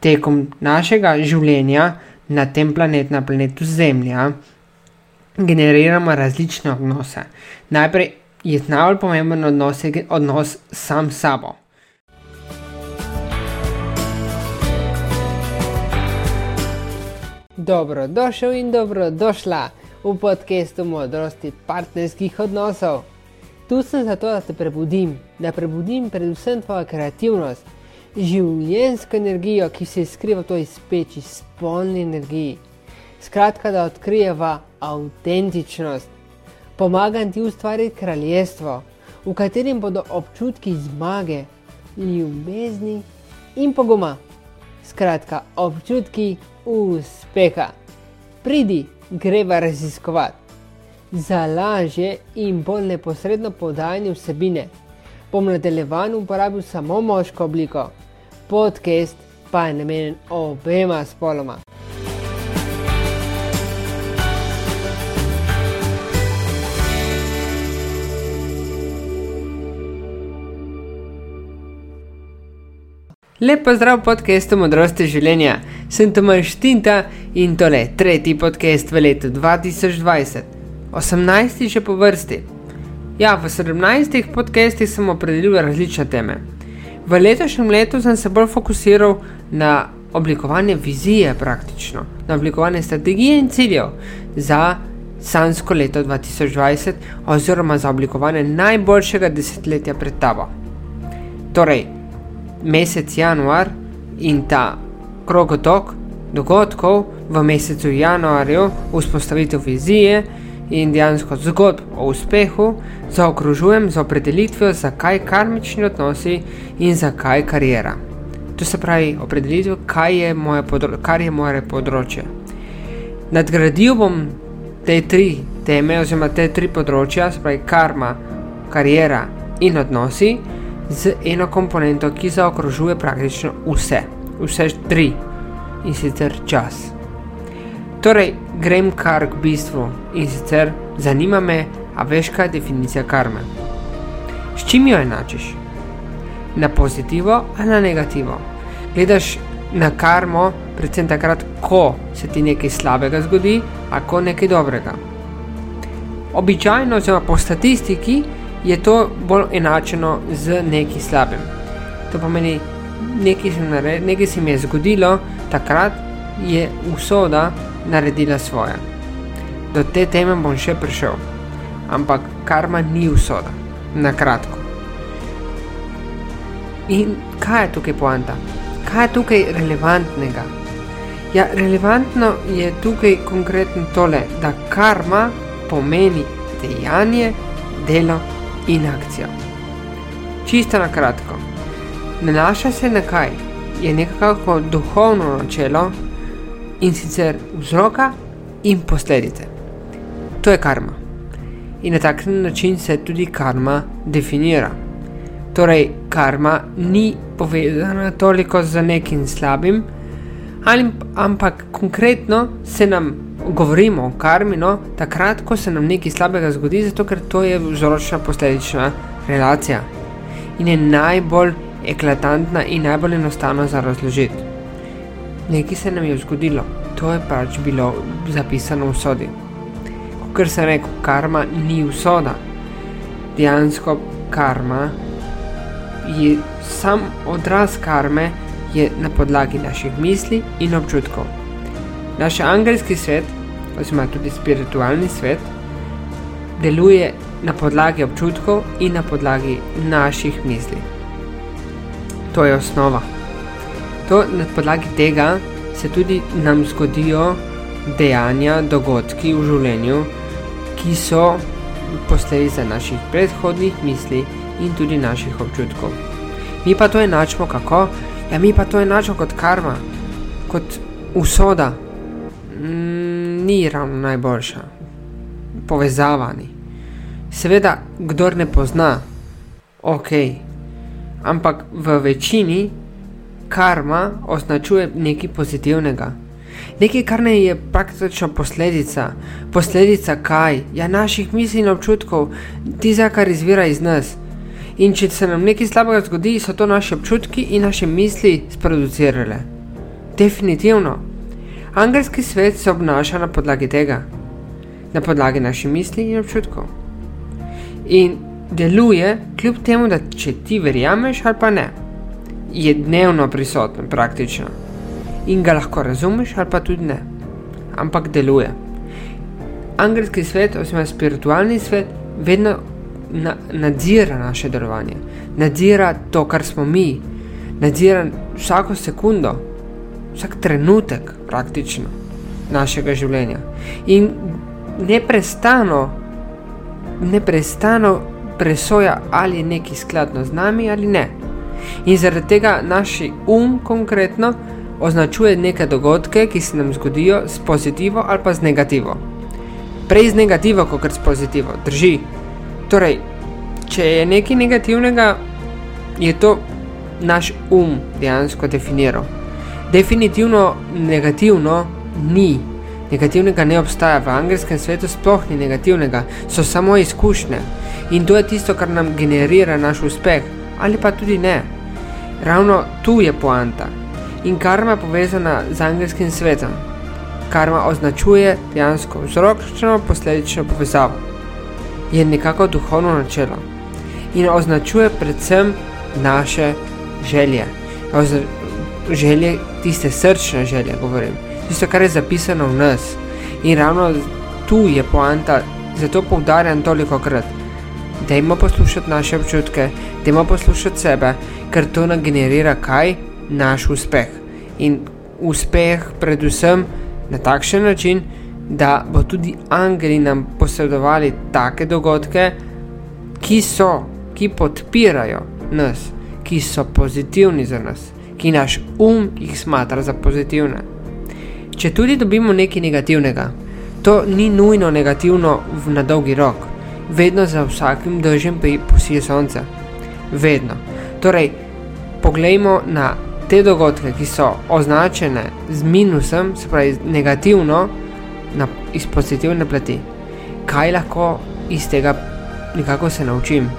tekom našega življenja na tem planetu, na planetu Zemlja, generiramo različne odnose. Najprej je najbolj pomemben odnos, odnos sam s sabo. Dobrodošel in dobrodošla v podkastu modrosti partnerskih odnosov. Tu sem zato, da te prebudim, da prebudim predvsem tvojo kreativnost, življensko energijo, ki se skriva v toj speči, spolni energiji. Skratka, da odkrijeva avtentičnost. Pomagam ti ustvariti kraljestvo, v katerem bodo občutki zmage, ljubezni in poguma. Skratka, občutki uspeha. Pridi, greva raziskovati za lažje in bolj neposredno podajanje vsebine. Po nadaljevanju uporabil samo moško obliko, podcast pa je namenjen obema spoloma. Lepo zdrav podcastu Modrosti življenja. Sem Tomaš Tinta in tole tretji podcast v letu 2020. 18. že po vrsti. Ja, v 17. podcestih sem opredelil različne teme. V letošnjem letu sem se bolj fokusiral na oblikovanje vizije, praktično, na oblikovanje strategije in ciljev za sansko leto 2020, oziroma za oblikovanje najboljšega desetletja pred tabo. Torej, mesec januar in ta krogotok dogodkov v mesecu januarju, vzpostavitev vizije in dejansko zgodb o uspehu zaokrožujem z opredelitvijo, zakaj karmični odnosi in zakaj karijera. To se pravi, opredelitev, kaj je moje, podro kar je moje področje. Nadgradil bom te tri teme, oziroma te tri področja, se pravi karma, karijera in odnosi, z eno komponento, ki zaokrožuje praktično vse, vse tri in sicer čas. Torej, grem kar k bistvu in sicer zanima me, a veš kaj je definicija karme. S čim jo enačiš? Na pozitivo ali na negativo? Gledaš na karmo, predvsem takrat, ko se ti nekaj slabega zgodi, ali ko nekaj dobrega. Običajno, oziroma po statistiki, je to bolj enačeno z nekaj slabim. To pomeni, nekaj se, nared, nekaj se mi je zgodilo, takrat je usoda, naredila svoje. Do te teme bom še prišel, ampak karma ni usoda, na kratko. In kaj je tukaj poanta? Kaj je tukaj relevantnega? Ja, relevantno je tukaj konkretno tole, da karma pomeni dejanje, delo in akcijo. Čisto na kratko. Nanaša se na kaj? Je nekako duhovno načelo, in sicer vzroka in posledice. To je karma. In na tak način se tudi karma definira. Torej, karma ni povezana toliko z nekim slabim, ali, ampak konkretno se nam govorimo o karmi, no, takrat, ko se nam nekaj slabega zgodi, zato ker to je vzročna posledična relacija in je najbolj eklatantna in najbolj enostavna za razložiti nekaj se nam je zgodilo, to je pač bilo zapisano v sodi. Ker se reko, karma ni usoda. Dejansko karma je sam odraz karme, je na podlagi naših misli in občutkov. Naš angelski svet, oziroma tudi spiritualni svet, deluje na podlagi občutkov in na podlagi naših misli. To je osnova. To na podlagi tega se tudi nam zgodijo dejanja, dogodki v življenju, ki so posledica naših predhodnih misli in tudi naših občutkov. Mi pa to enačimo kako? Ja, mi pa to enačimo kot karma, kot usoda. Mm, ni ravno najboljša, povezavani. Seveda, kdo ne pozna, ok, ampak v večini karma označuje nekaj pozitivnega. Nekaj, kar ne je praktično posledica. Posledica kaj? Ja, naših misli in občutkov, tistega, kar izvira iz nas. In če se nam nekaj slabega zgodi, so to naše občutki in naše misli sproducirale. definitivno. Angelski svet se obnaša na podlagi tega, na podlagi naših misli in občutkov. In deluje, kljub temu, da če ti verjameš ali pa ne, je dnevno prisoten praktično in ga lahko razumeš ali pa tudi ne, ampak deluje. Angelski svet, oziroma spiritualni svet, vedno na, nadzira naše delovanje, nadzira to, kar smo mi, nadzira vsako sekundo, vsak trenutek praktično našega življenja. In neprestano, neprestano presoja, ali je nekaj skladno z nami ali ne. In zaradi tega naš um konkretno označuje neke dogodke, ki se nam zgodijo s pozitivo ali pa z negativo. Prej z negativo, kot s pozitivo, drži. Torej, če je nekaj negativnega, je to naš um dejansko definiral. Definitivno negativno ni. Negativnega ne obstaja, v angleškem svetu sploh ni negativnega, so samo izkušnje. In to je tisto, kar nam generira naš uspeh, ali pa tudi ne. Ravno tu je poanta. In karma je povezana z angelskim svetom. Karma označuje dejansko vzročno posledično povezavo. Je nekako duhovno načelo in označuje predvsem naše želje. Želje, tiste srčne želje, govorim. Tisto, kar je zapisano v nas. In ravno tu je poanta, zato poudarjam toliko krat. Dajmo poslušati naše občutke, dajmo poslušati sebe, ker to nam generira kaj? Naš uspeh. In uspeh, predvsem na takšen način, da bo tudi angeli nam posredovali take dogodke, ki so, ki podpirajo nas, ki so pozitivni za nas, ki naš um jih smatra za pozitivne. Če tudi dobimo nekaj negativnega, to ni nujno negativno na dolgi rok vedno za vsakim dežjem posije sonce. Vedno. Torej, poglejmo na te dogodke, ki so označene z minusom, se pravi negativno, na, iz pozitivne plati. Kaj lahko iz tega nekako se naučim?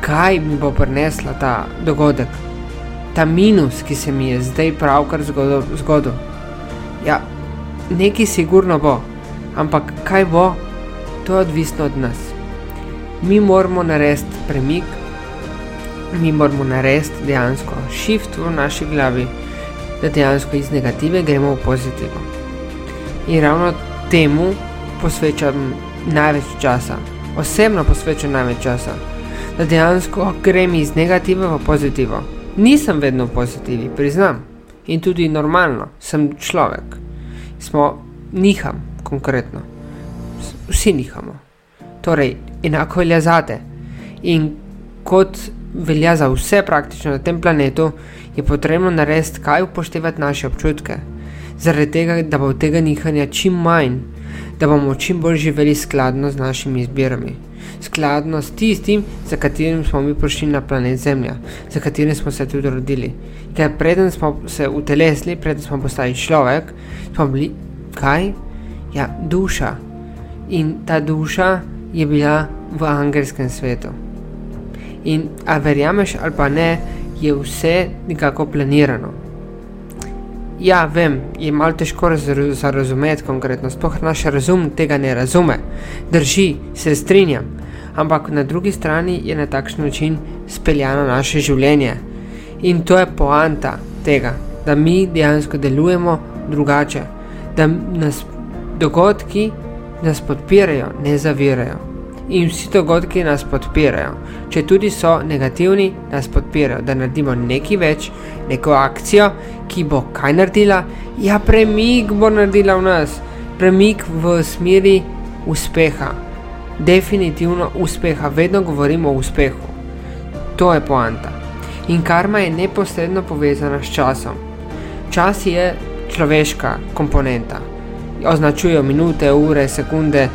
Kaj mi bo prinesla ta dogodek, ta minus, ki se mi je zdaj pravkar zgodil? Ja, nekaj sigurno bo, ampak kaj bo? To je odvisno od nas. Mi moramo narediti premik, mi moramo narediti dejansko shift v naši glavi, da dejansko iz negative gremo v pozitivo. In ravno temu posvečam največ časa, osebno posvečam največ časa, da dejansko grem iz negative v pozitivo. Nisem vedno v pozitivi, priznam. In tudi normalno, sem človek. Smo niham konkretno vsi nihamo. Torej, enako velja za te. In kot velja za vse praktično na tem planetu, je potrebno narediti, kaj upoštevati naše občutke. Zaradi tega, da bo tega nihanja čim manj, da bomo čim bolj živeli skladno z našimi izbirami. Skladno s tistim, za katerim smo mi prišli na planet Zemlja, za katerim smo se tudi rodili. Ker preden smo se utelesili, preden smo postali človek, smo bili kaj? Ja, duša in ta duša je bila v angelskem svetu. In a verjameš ali pa ne, je vse nekako planirano. Ja, vem, je malo težko razumeti konkretno, sploh naš razum tega ne razume. Drži, se strinjam, ampak na drugi strani je na takšen način speljano naše življenje. In to je poanta tega, da mi dejansko delujemo drugače, da nas dogodki nas podpirajo, ne zavirajo. In vsi dogodki nas podpirajo. Če tudi so negativni, nas podpirajo, da naredimo nekaj več, neko akcijo, ki bo kaj naredila. Ja, premik bo naredila v nas, premik v smeri uspeha. Definitivno uspeha, vedno govorimo o uspehu. To je poanta. In karma je neposredno povezana s časom. Čas je človeška komponenta označujejo minute, ure, sekunde,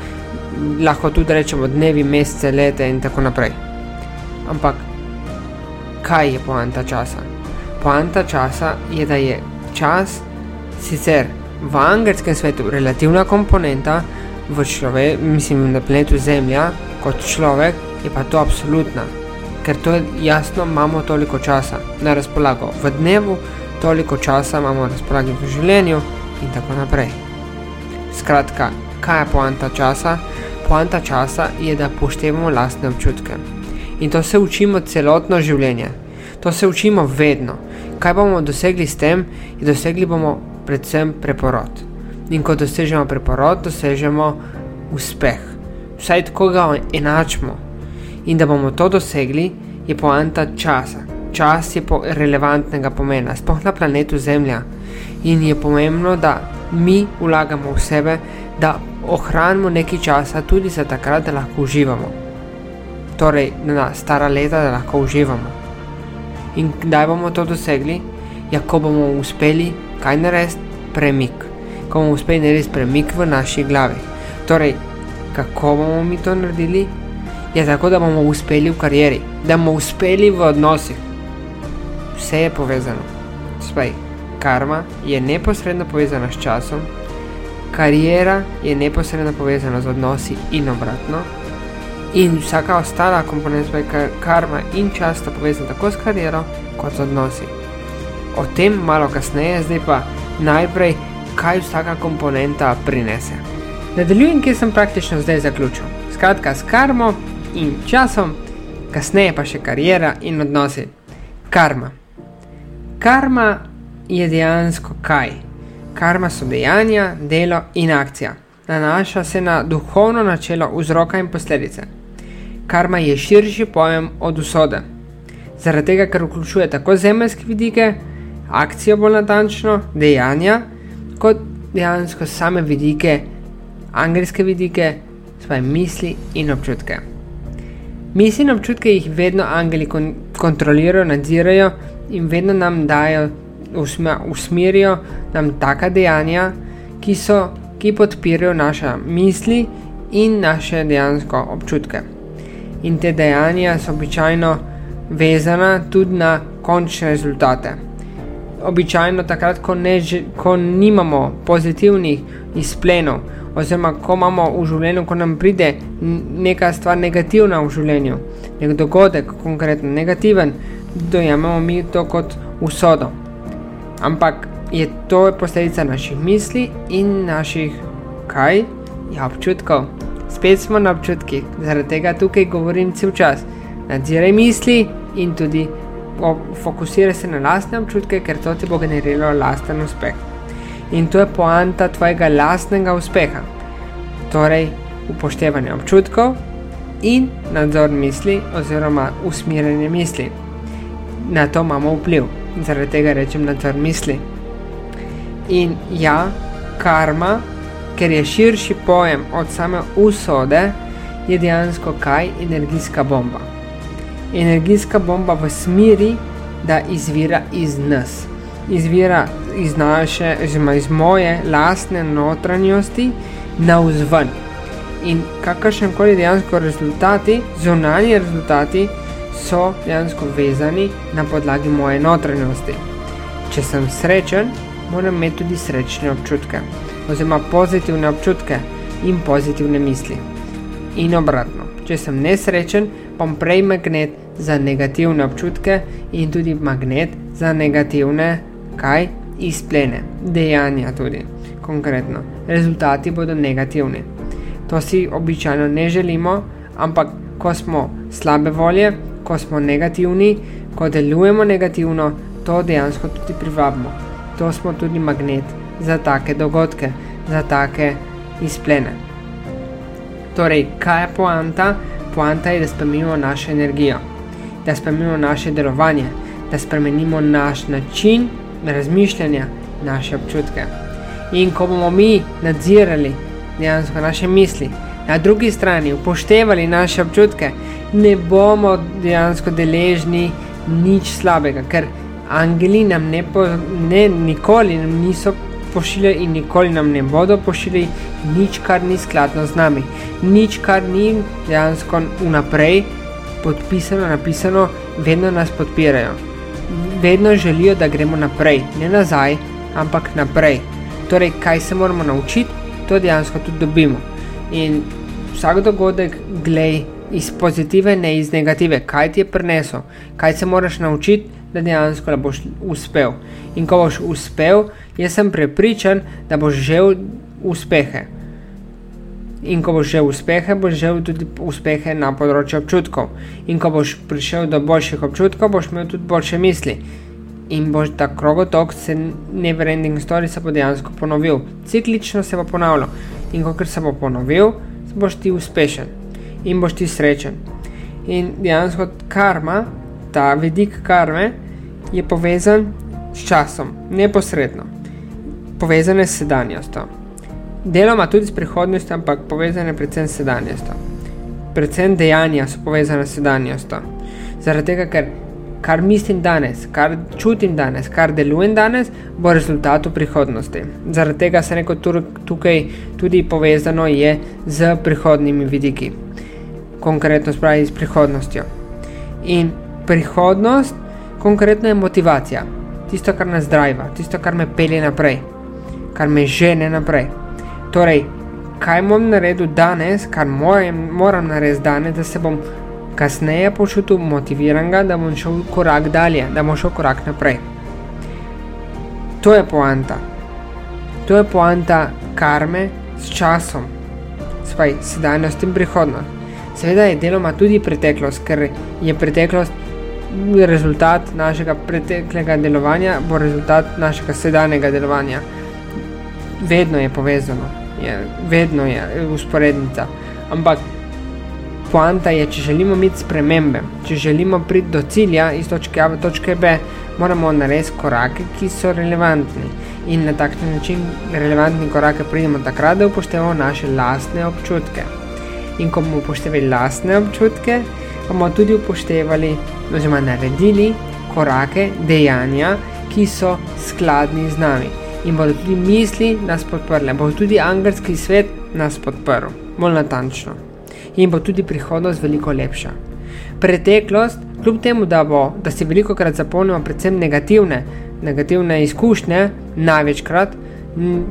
lahko tudi rečemo dnevi, mesece, leta in tako naprej. Ampak kaj je poanta časa? Poanta časa je, da je čas sicer v angelskem svetu relativna komponenta, v človeku, mislim, na planetu Zemlja, kot človek, je pa to absolutna. Ker to je jasno, imamo toliko časa na razpolago. V dnevu toliko časa imamo na razpolago v življenju in tako naprej. Skratka, kaj je poanta časa? Poanta časa je, da poštevamo lastne občutke. In to se učimo celotno življenje. To se učimo vedno. Kaj bomo dosegli s tem, je dosegli bomo predvsem preporod. In ko dosežemo preporod, dosežemo uspeh. Vsaj tako ga enačimo. In da bomo to dosegli, je poanta časa. Čas je po relevantnega pomena, sploh na planetu Zemlja. In je pomembno, da mi vlagamo v sebe, da ohranimo nekaj časa tudi za takrat, da lahko uživamo. Torej, na stara leta, da lahko uživamo. In kdaj bomo to dosegli? Ja, ko bomo uspeli kaj narediti, premik. Ko bomo uspeli narediti premik v naši glavi. Torej, kako bomo mi to naredili? Je tako, da bomo uspeli v karieri, da bomo uspeli v odnosih. Vse je povezano. Spaj, karma je neposredno povezana s časom, karijera je neposredno povezana z odnosi in obratno, in vsaka ostala komponenta, kar karma in čas sta povezana tako s kariero kot z odnosi. O tem malo kasneje, zdaj pa najprej, kaj vsaka komponenta prinese. Nadaljujem, kjer sem praktično zdaj zaključil. Skratka, s karmo in časom, kasneje pa še karijera in odnosi. Karma. Karma je dejansko kaj? Karma so dejanja, delo in akcija. Nanaša se na duhovno načelo vzroka in posledice. Karma je širši pojem od usode. Zaradi tega, ker vključuje tako zemeljske vidike, akcijo bolj natančno, dejanja, kot dejansko same vidike, angelske vidike, svoje misli in občutke. Misli in občutke jih vedno angeli kon kontrolirajo, nadzirajo in vedno nam dajo usmerijo nam taka dejanja, ki, so, ki podpirajo naše misli in naše dejansko občutke. In te dejanja so običajno vezana tudi na končne rezultate. Običajno takrat, ko, ne, ko nimamo pozitivnih izplenov, oziroma ko imamo v življenju, ko nam pride neka stvar negativna v življenju, nek dogodek, konkretno negativen, dojamemo mi to kot usodo ampak je to posledica naših misli in naših kaj? Ja, občutkov. Spet smo na občutkih, zaradi tega tukaj govorim cel čas. Nadziraj misli in tudi fokusiraj se na lastne občutke, ker to ti bo generiralo lasten uspeh. In to je poanta tvojega lastnega uspeha. Torej, upoštevanje občutkov in nadzor misli oziroma usmerjanje misli. Na to imamo vpliv zaradi tega rečem nadzor misli. In ja, karma, ker je širši pojem od same usode, je dejansko kaj energijska bomba. Energijska bomba v smeri, da izvira iz nas, izvira iz naše, oziroma iz moje lastne notranjosti na vzven. In kakršen koli dejansko rezultati, zunanji rezultati, so dejansko vezani na podlagi moje notranjosti. Če sem srečen, moram imeti tudi srečne občutke, oziroma pozitivne občutke in pozitivne misli. In obratno, če sem nesrečen, bom prej magnet za negativne občutke in tudi magnet za negativne, kaj izplene, dejanja tudi. Konkretno, rezultati bodo negativni. To si običajno ne želimo, ampak ko smo slabe volje, ko smo negativni, ko delujemo negativno, to dejansko tudi privabimo. To smo tudi magnet za take dogodke, za take izplene. Torej, kaj je poanta? Poanta je, da spremenimo našo energijo, da spremenimo naše delovanje, da spremenimo naš način razmišljanja, naše občutke. In ko bomo mi nadzirali dejansko naše misli, na drugi strani upoštevali naše občutke, ne bomo dejansko deležni nič slabega, ker angeli nam ne, po, ne nikoli nam niso pošiljali in nikoli nam ne bodo pošiljali nič, kar ni skladno z nami, nič, kar ni dejansko vnaprej podpisano, napisano, vedno nas podpirajo. Vedno želijo, da gremo naprej, ne nazaj, ampak naprej. Torej, kaj se moramo naučiti, to dejansko tudi dobimo. In vsak dogodek, glej, iz pozitive, ne iz negative, kaj ti je prinesel, kaj se moraš naučiti, da dejansko boš uspel. In ko boš uspel, jaz sem prepričan, da boš želel uspehe. In ko boš že uspehe, boš že tudi uspehe na področju občutkov. In ko boš prišel do boljših občutkov, boš imel tudi boljše misli. In boš ta krogotok, se neverending story se bo dejansko ponovil, ciklično se bo ponavljal. In ko se bo ponovil, boš ti uspešen in boš ti srečen. In dejansko karma, ta vidik karme, je povezan s časom, neposredno, povezan je s sedanjostjo deloma tudi s prihodnostjo, ampak povezane predvsem s sedanjostjo. Predvsem dejanja so povezane s sedanjostjo. Zaradi tega, ker kar mislim danes, kar čutim danes, kar delujem danes, bo rezultat v prihodnosti. Zaradi tega se neko tukaj tudi povezano je z prihodnimi vidiki, konkretno spravi s prihodnostjo. In prihodnost, konkretno je motivacija, tisto, kar nas driva, tisto, kar me pelje naprej, kar me žene naprej. Torej, kaj bom naredil danes, kar moram, moram narediti danes, da se bom kasneje počutil motiviran, da bom šel korak dalje, da bom šel korak naprej. To je poanta. To je poanta karme s časom, spaj sedanjost in prihodnost. Seveda je deloma tudi preteklost, ker je preteklost rezultat našega preteklega delovanja, bo rezultat našega sedanjega delovanja. Vedno je povezano je vedno je usporednica. Ampak poanta je, če želimo imeti spremembe, če želimo priti do cilja iz točke A v točke B, moramo narediti korake, ki so relevantni. In na tak način relevantni korake pridemo takrat, da upoštevamo naše lastne občutke. In ko bomo upoštevali lastne občutke, bomo tudi upoštevali, oziroma naredili korake, dejanja, ki so skladni z nami in bodo tudi misli nas podprle, bo tudi angelski svet nas podprl, bolj natančno. In bo tudi prihodnost veliko lepša. Preteklost, kljub temu, da, bo, da si veliko krat zapolnimo predvsem negativne, negativne izkušnje, največkrat,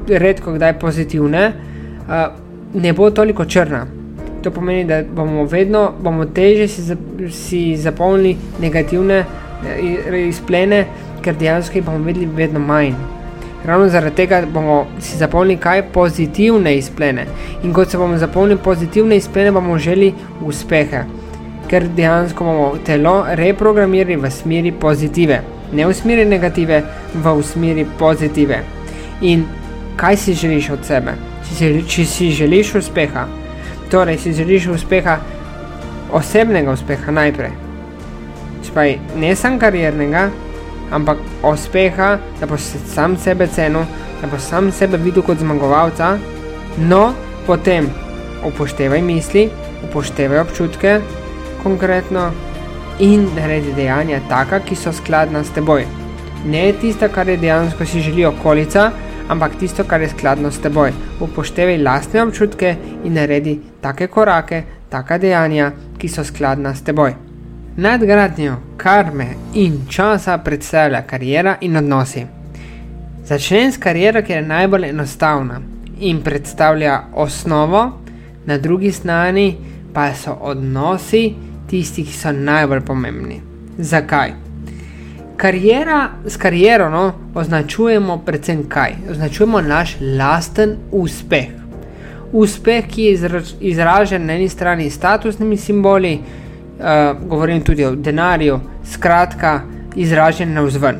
redko kdaj pozitivne, ne bo toliko črna. To pomeni, da bomo vedno bomo teže si, si zapolnili negativne izplene, ker dejansko jih bomo videli vedno manj. Ravno zaradi tega bomo si zapolnili kaj pozitivne izplene. In kot se bomo zapolnili pozitivne izplene, bomo želeli uspehe, ker dejansko bomo telo reprogramirali v smeri pozitive, ne v smeri negative, v smeri pozitive. In kaj si želiš od sebe? Če si, če si želiš uspeha, torej si želiš uspeha, osebnega uspeha najprej, spaj ne samo kariernega ampak uspeha, da boš sam sebe cenil, da boš sam sebe videl kot zmagovalca, no potem upoštevaj misli, upoštevaj občutke konkretno in naredi dejanja taka, ki so skladna s teboj. Ne tisto, kar je dejansko si želi okolica, ampak tisto, kar je skladno s teboj. Upoštevaj lastne občutke in naredi take korake, taka dejanja, ki so skladna s teboj. Nadgradnjo karme in časa predstavlja karijera in odnosi. Začnem s kariero, ki je najbolj enostavna in predstavlja osnovo, na drugi strani pa so odnosi tisti, ki so najbolj pomembni. Zakaj? Karijera, s kariero no, označujemo predvsem kaj? Označujemo naš lasten uspeh. Uspeh, ki je izražen na eni strani statusnimi simboli, uh, govorim tudi o denarju, skratka, izražen na vzven.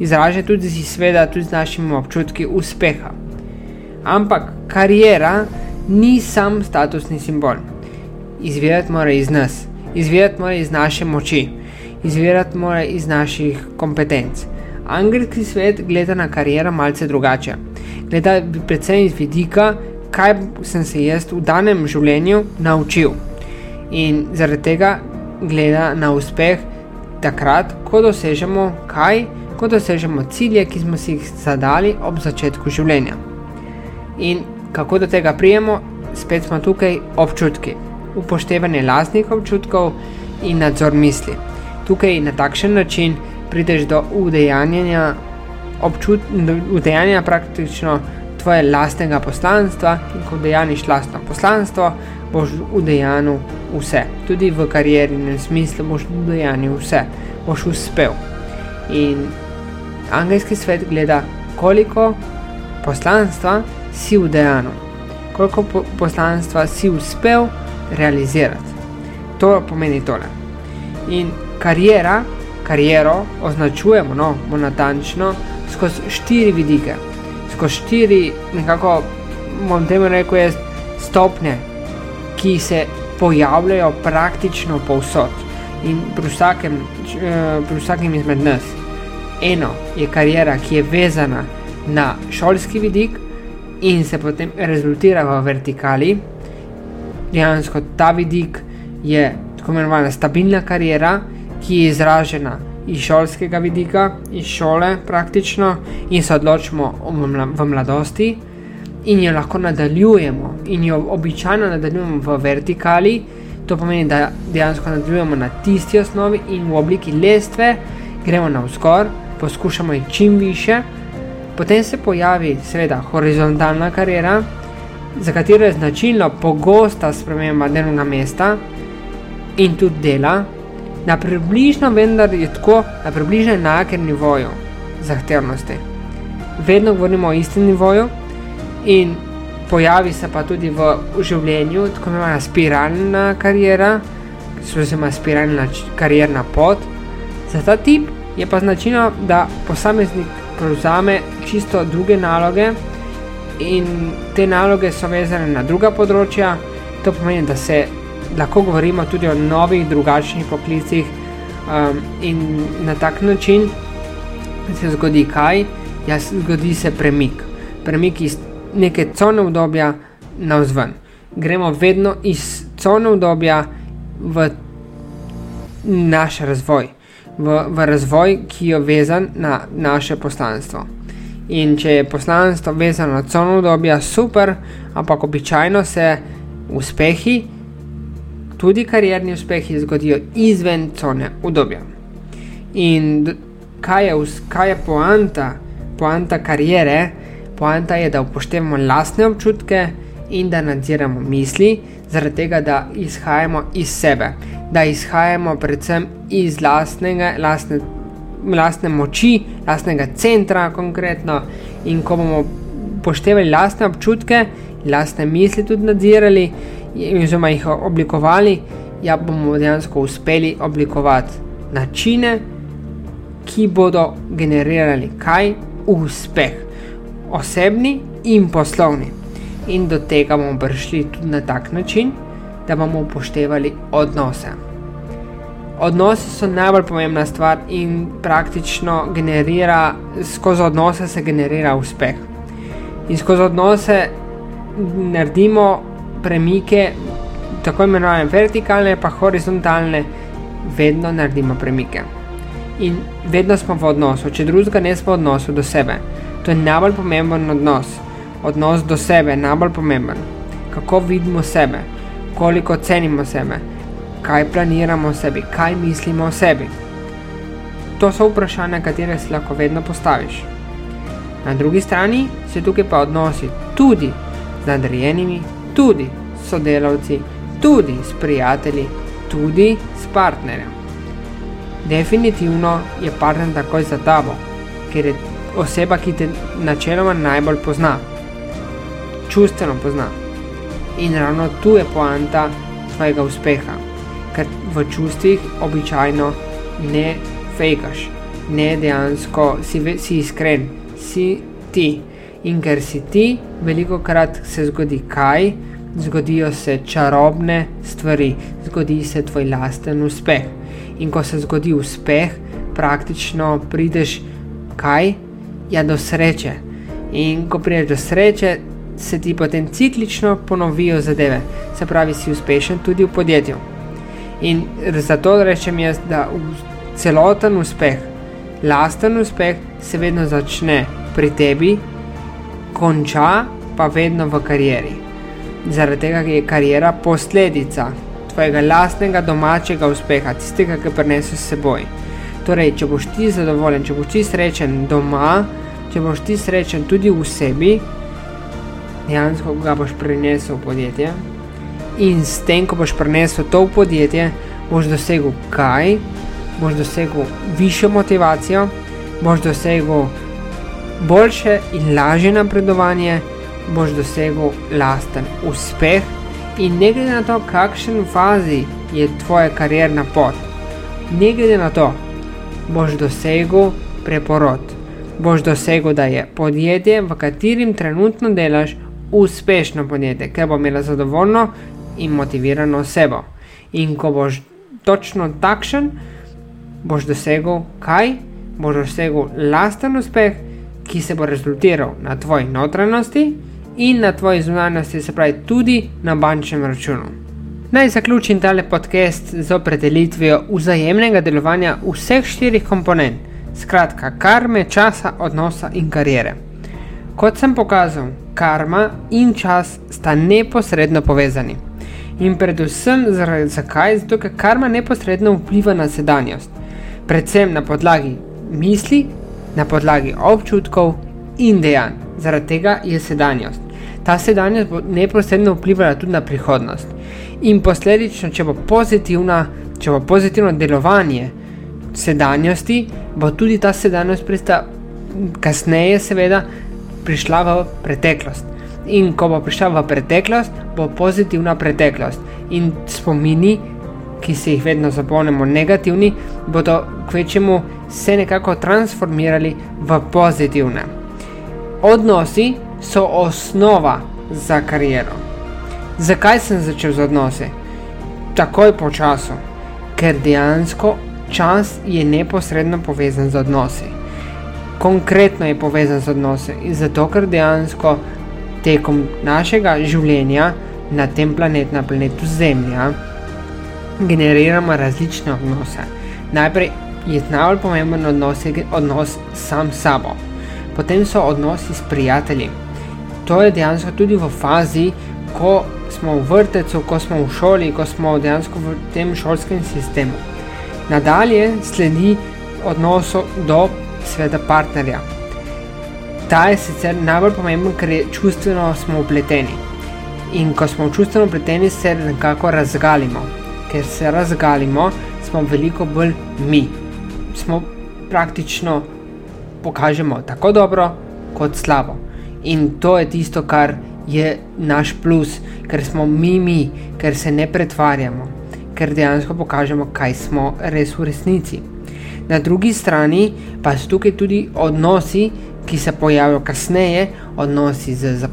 Izražen tudi z sveda, tudi z našimi občutki uspeha. Ampak karijera ni sam statusni simbol. Izvirati mora iz nas, izvirati mora iz naše moči, izvirati mora iz naših kompetenc. Angelski svet gleda na kariero malce drugače. Gleda predvsem iz vidika, kaj sem se jaz v danem življenju naučil. In zaradi tega gleda na uspeh takrat, ko dosežemo kaj, ko dosežemo cilje, ki smo si jih zadali ob začetku življenja. In kako do tega prijemo, spet smo tukaj občutki, upoštevanje lastnih občutkov in nadzor misli. Tukaj na takšen način prideš do udejanjanja, občut, udejanjanja praktično tvoje lastnega poslanstva in ko udejaniš lastno poslanstvo, boš udejanil vse. Tudi v kariernem smislu boš udejanil vse, boš uspel. In angelski svet gleda, koliko poslanstva si v dejanju, koliko po poslanstva si uspel realizirati. To pomeni tole. In karijera, kariero označujemo, no, natančno, skozi štiri vidike, skozi štiri, nekako, bom temu rekel, jaz, stopnje, ki se pojavljajo praktično povsod in pri vsakem, eh, pri vsakem izmed nas. Eno je karijera, ki je vezana na šolski vidik in se potem rezultira v vertikali. Dejansko ta vidik je tako imenovana stabilna karijera, ki je izražena iz šolskega vidika, iz šole praktično in se odločimo v mladosti in jo lahko nadaljujemo in jo običajno nadaljujemo v vertikali. To pomeni, da dejansko nadaljujemo na tisti osnovi in v obliki lestve gremo navzgor, poskušamo iti čim više, potem se pojavi, seveda, horizontalna karijera, za katero je značilno pogosta sprememba delovnega mesta in tudi dela, na približno, vendar je tako, na približno enakem nivoju zahtevnosti. Vedno govorimo o istem nivoju in pojavi se pa tudi v življenju tako imenovana spiralna karijera, oziroma spiralna karierna pot. Za ta tip je pa značilno, da posameznik prevzame čisto druge naloge in te naloge so vezane na druga področja. To pomeni, da se lahko govorimo tudi o novih, drugačnih poklicih um, in na tak način se zgodi kaj, ja, zgodi se premik. Premik iz neke cone obdobja navzven. Gremo vedno iz cone obdobja v naš razvoj, v, v razvoj, ki je vezan na naše poslanstvo. In če je poslanstvo vezano na cone obdobja, super, ampak običajno se uspehi, tudi karierni uspehi, zgodijo izven cone obdobja. In kaj je, kaj je poanta, poanta karijere? Poanta je, da upoštevamo lastne občutke in da nadziramo misli, zaradi tega, da izhajamo iz sebe, da izhajamo predvsem iz lastnega, lastne, lastne moči, lastnega centra, konkretno. In ko bomo upoštevali lastne občutke, lastne misli tudi nadzirali, oziroma jih oblikovali, ja bomo dejansko uspeli oblikovati načine, ki bodo generirali kaj? Uspeh osebni in poslovni. In do tega bomo prišli tudi na tak način, da bomo upoštevali odnose. Odnosi so najbolj pomembna stvar in praktično generira, skozi odnose se generira uspeh. In skozi odnose naredimo premike, tako imenovane vertikalne, pa horizontalne, vedno naredimo premike. In vedno smo v odnosu, če drugega ne smo v odnosu do sebe. To je najbolj pomemben odnos. Odnos do sebe je najbolj pomemben. Kako vidimo sebe, koliko cenimo sebe, kaj planiramo o sebi, kaj mislimo o sebi. To so vprašanja, katere si lahko vedno postaviš. Na drugi strani se tukaj pa odnosi tudi z nadrejenimi, tudi s sodelavci, tudi s prijatelji, tudi s partnerjem. Definitivno je partner takoj za tabo, ker je oseba, ki te načeloma najbolj pozna, čustveno pozna. In ravno tu je poanta tvojega uspeha, ker v čustvih običajno ne fejkaš, ne dejansko si, si iskren, si ti. In ker si ti, veliko krat se zgodi kaj, zgodijo se čarobne stvari, zgodi se tvoj lasten uspeh. In ko se zgodi uspeh, praktično prideš kaj, ja, do sreče. In ko prideš do sreče, se ti potem ciklično ponovijo zadeve, se pravi, si uspešen tudi v podjetju. In zato rečem jaz, da celoten uspeh, lasten uspeh, se vedno začne pri tebi, konča pa vedno v karieri. Zaradi tega je karijera posledica tvojega lastnega domačega uspeha, tistega, ki preneseš s seboj. Torej, če boš ti zadovoljen, če boš ti srečen doma, če boš ti srečen tudi v sebi, dejansko ga boš prenesel v podjetje. In s tem, ko boš prenesel to v podjetje, boš dosegel kaj? boš dosegel višjo motivacijo, boš dosegel boljše in lažje napredovanje, boš dosegel lasten uspeh in ne glede na to, kakšen fazi je tvoja karjerna pot, ne glede na to, boš dosegel preporod. Boš dosegel, da je podjetje, v katerem trenutno delaš, uspešno podjetje, ker bo imelo zadovoljno in motivirano osebo. In ko boš točno takšen, boš dosegel kaj? Boš dosegel lasten uspeh, ki se bo rezultiral na tvoji notranjosti in na tvoji zunanjosti, se pravi tudi na bančnem računu. Naj zaključim tale podcast z opredelitvijo vzajemnega delovanja vseh štirih komponent, skratka, karme, časa, odnosa in karijere. Kot sem pokazal, karma in čas sta neposredno povezani. In predvsem zaradi zakaj? Zato, ker karma neposredno vpliva na sedanjost, predvsem na podlagi misli, na podlagi občutkov in dejanj. Zaradi tega je sedanjost. Ta sedanjost bo neposredno vplivala tudi na prihodnost. In posledično, če bo pozitivna, če bo pozitivno delovanje sedanjosti, bo tudi ta sedanjost prista kasneje, seveda, prišla v preteklost. In ko bo prišla v preteklost, bo pozitivna preteklost. In spomini, ki se jih vedno zapomnimo negativni, bodo kvečemu se nekako transformirali v pozitivne. Odnosi so osnova za kariero. Zakaj sem začel z odnosi? Takoj po času, ker dejansko čas je neposredno povezan z odnosi. Konkretno je povezan z odnosi in zato, ker dejansko tekom našega življenja na tem planetu, na planetu Zemlja, generiramo različne odnose. Najprej je najbolj pomemben odnos, odnos sam s sabo, potem so odnosi s prijatelji. To je dejansko tudi v fazi, ko smo v vrtecu, ko smo v šoli, ko smo dejansko v tem šolskem sistemu. Nadalje sledi odnos do sveta partnerja. Ta je sicer najbolj pomemben, ker je čustveno smo upleteni. In ko smo čustveno upleteni, se nekako razgalimo. Ker se razgalimo, smo veliko bolj mi. Smo praktično pokažemo tako dobro kot slabo. In to je tisto, kar je naš plus, ker smo mi, mi, ker se ne pretvarjamo, ker dejansko pokažemo, kaj smo res v resnici. Na drugi strani pa so tukaj tudi odnosi, ki se pojavijo kasneje, odnosi z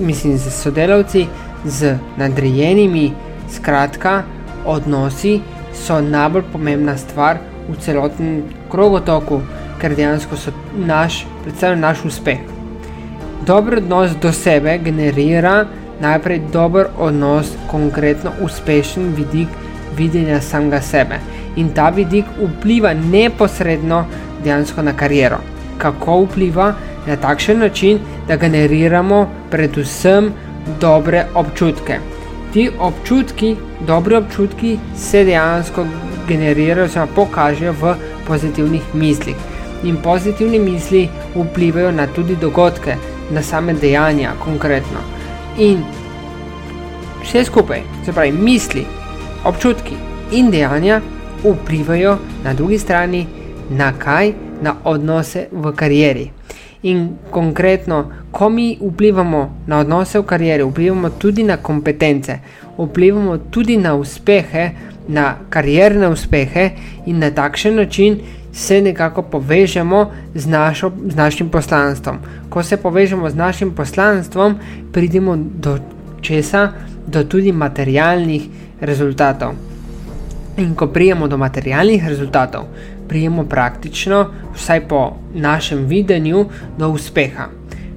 mislim, z sodelavci, z nadrejenimi, skratka, odnosi so najbolj pomembna stvar v celotnem krogotoku, ker dejansko so naš, predvsem naš uspeh. Dober odnos do sebe generira najprej dober odnos, konkretno uspešen vidik videnja samega sebe. In ta vidik vpliva neposredno dejansko na kariero. Kako vpliva? Na takšen način, da generiramo predvsem dobre občutke. Ti občutki, dobre občutki, se dejansko generirajo, oziroma pokažejo v pozitivnih mislih. In pozitivne misli vplivajo na tudi dogodke, na same dejanja, konkretno. In vse skupaj, se pravi, misli, občutki in dejanja vplivajo na drugi strani na kaj, na odnose v karieri. In konkretno, ko mi vplivamo na odnose v karieri, vplivamo tudi na kompetence, vplivamo tudi na uspehe, na karierne uspehe in na takšen način se nekako povežemo z, našo, z našim poslanstvom. Ko se povežemo z našim poslanstvom, pridemo do česa, do tudi materialnih rezultatov. In ko prijemo do materialnih rezultatov, prijemo praktično, vsaj po našem videnju, do uspeha.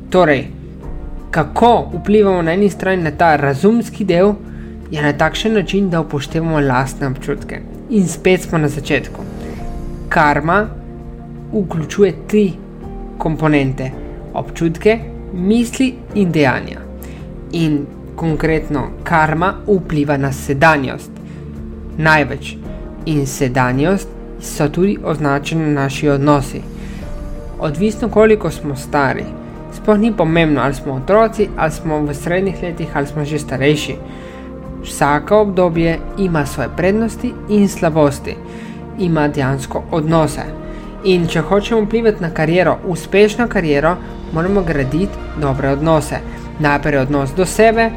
Torej, kako vplivamo na eni strani na ta razumski del, je na takšen način, da upoštevamo lastne občutke. In spet smo na začetku karma vključuje tri komponente: občutke, misli in dejanja. In konkretno, karma vpliva na sedanjost. Največ in sedanjost so tudi označeni naši odnosi. Odvisno koliko smo stari, sploh ni pomembno, ali smo otroci, ali smo v srednjih letih, ali smo že starejši. Vsako obdobje ima svoje prednosti in slabosti. ima dejansko odnose. In če hočemo vplivati na kariero, uspešno kariero, moramo graditi dobre odnose. Najprej odnos do sebe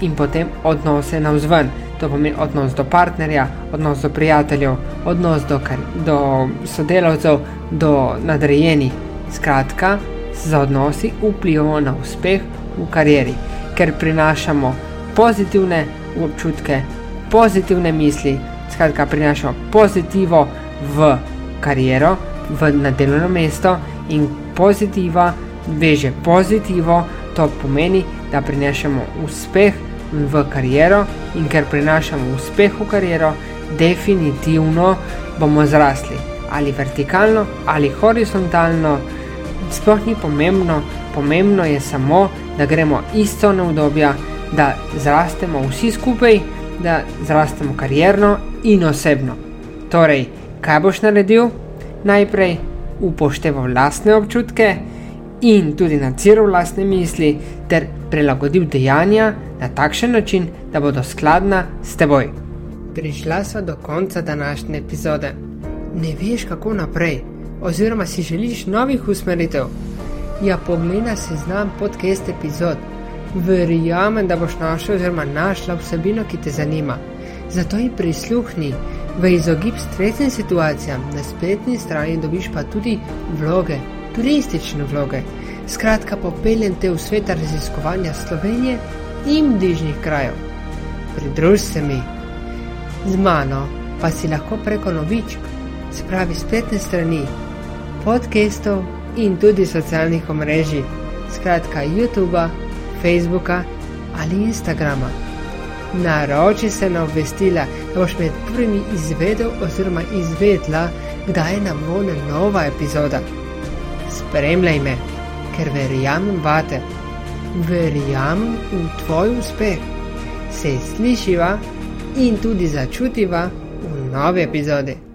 in potem odnose na vzven. To pomeni odnos do partnerja, odnos do prijateljev, odnos do, do sodelavcev, do nadrejenih. Skratka, z odnosi vplivamo na uspeh v karieri, ker prinašamo pozitivne občutke, pozitivne misli, skratka, prinašamo pozitivo v kariero, v delovno mesto in pozitiva veže pozitivo, to pomeni, da prinašamo uspeh v kariero in ker prinašamo uspeh v kariero, definitivno bomo zrasli ali vertikalno ali horizontalno, sploh ni pomembno, pomembno je samo, da gremo isto na obdobja, da zrastemo vsi skupaj, da zrastemo karierno in osebno. Torej, kaj boš naredil? Najprej upošteval lastne občutke in tudi nadziral lastne misli, ter prilagodil dejanja na takšen način, da bodo skladna s teboj. Prišla sva do konca današnje epizode. Ne veš, kako naprej, oziroma si želiš novih usmeritev. Ja, pogledaj si znam podcast epizod. Verjamem, da boš našel oziroma našla vsebino, ki te zanima. Zato ji prisluhni. V izogib stresnim situacijam na spletni strani dobiš pa tudi vloge, turistične vloge. Skratka, popeljem te v svet raziskovanja Slovenije in bližnjih krajev. Pridruž se mi. Z mano pa si lahko preko novičk, spravi spletne strani, podcastov in tudi socialnih omrežij, skratka YouTube, Facebooka ali Instagrama. Naroči se na obvestila, da boš med prvimi izvedel oziroma izvedla, kdaj je na voljo nova epizoda. Spremljaj me, ker verjamem vate, verjamem v tvoj uspeh. Se slišiva in tudi začutiva v novi epizodi.